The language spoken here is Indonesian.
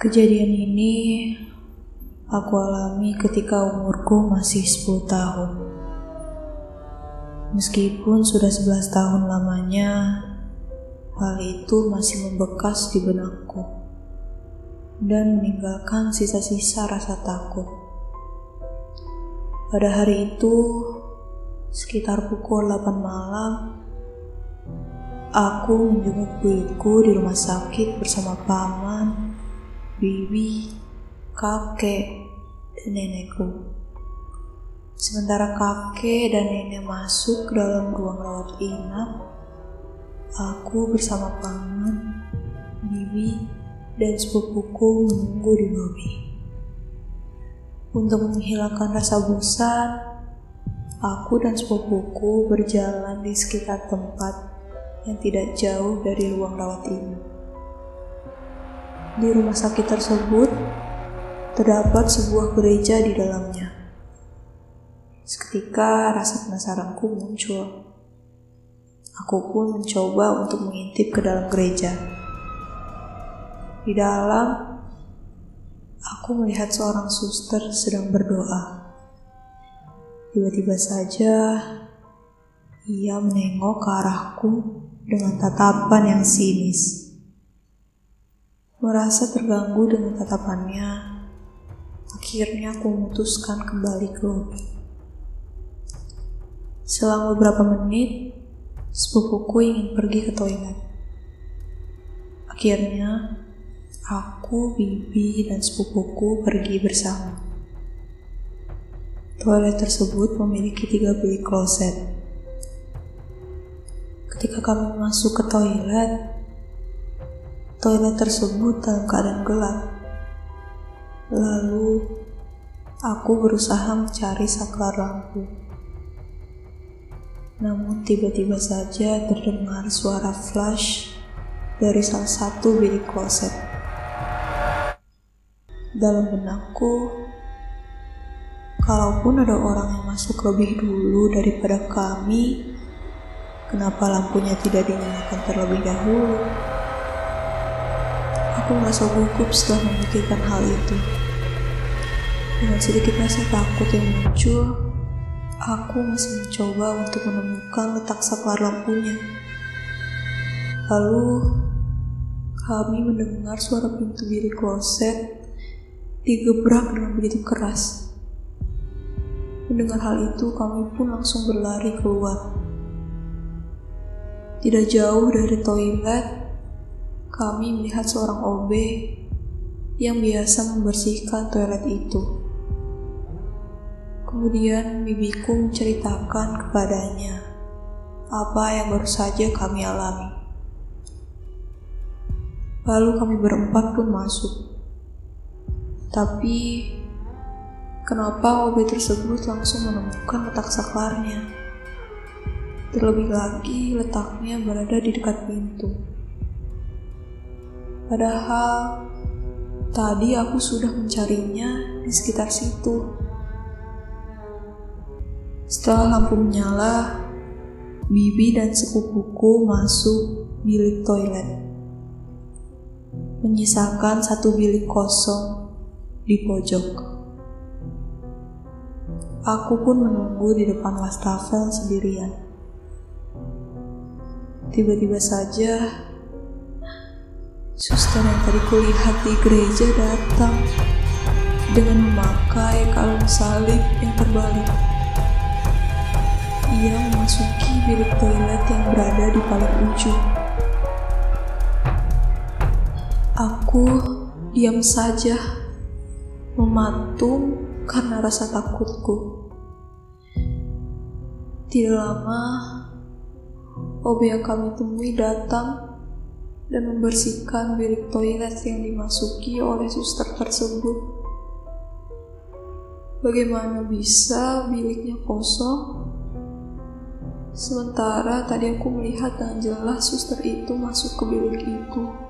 Kejadian ini aku alami ketika umurku masih 10 tahun. Meskipun sudah 11 tahun lamanya, hal itu masih membekas di benakku dan meninggalkan sisa-sisa rasa takut. Pada hari itu, sekitar pukul 8 malam, aku menjenguk buyutku di rumah sakit bersama paman, bibi, kakek, dan nenekku. Sementara kakek dan nenek masuk ke dalam ruang rawat inap, aku bersama paman, bibi, dan sepupuku menunggu di lobi. Untuk menghilangkan rasa bosan, aku dan sepupuku berjalan di sekitar tempat yang tidak jauh dari ruang rawat inap. Di rumah sakit tersebut terdapat sebuah gereja di dalamnya. Seketika rasa penasaranku muncul. Aku pun mencoba untuk mengintip ke dalam gereja. Di dalam, aku melihat seorang suster sedang berdoa. Tiba-tiba saja, ia menengok ke arahku dengan tatapan yang sinis. Merasa terganggu dengan tatapannya, akhirnya aku memutuskan kembali ke lobi. Selama beberapa menit, sepupuku ingin pergi ke toilet. Akhirnya, aku, bibi, dan sepupuku pergi bersama. Toilet tersebut memiliki tiga bilik kloset. Ketika kami masuk ke toilet, toilet tersebut dalam keadaan gelap. Lalu, aku berusaha mencari saklar lampu. Namun tiba-tiba saja terdengar suara flash dari salah satu bilik kloset. Dalam benakku, kalaupun ada orang yang masuk lebih dulu daripada kami, kenapa lampunya tidak dinyalakan terlebih dahulu? Aku merasa gugup setelah memikirkan hal itu. Dengan sedikit rasa takut yang muncul, Aku masih mencoba untuk menemukan letak saklar lampunya. Lalu, kami mendengar suara pintu bilik kloset digebrak dengan begitu keras. Mendengar hal itu, kami pun langsung berlari keluar. Tidak jauh dari toilet, kami melihat seorang OB yang biasa membersihkan toilet itu. Kemudian bibiku menceritakan kepadanya apa yang baru saja kami alami. Lalu kami berempat pun masuk. Tapi kenapa OB tersebut langsung menemukan letak saklarnya? Terlebih lagi letaknya berada di dekat pintu. Padahal tadi aku sudah mencarinya di sekitar situ. Setelah lampu menyala, Bibi dan sepupuku masuk bilik toilet. Menyisakan satu bilik kosong di pojok. Aku pun menunggu di depan wastafel sendirian. Tiba-tiba saja, suster yang tadi kulihat di gereja datang dengan memakai kalung salib yang terbalik ia memasuki bilik toilet yang berada di paling ujung. Aku diam saja, mematung karena rasa takutku. Tidak lama, OB yang kami temui datang dan membersihkan bilik toilet yang dimasuki oleh suster tersebut. Bagaimana bisa biliknya kosong Sementara tadi aku melihat dengan jelas suster itu masuk ke bilik itu.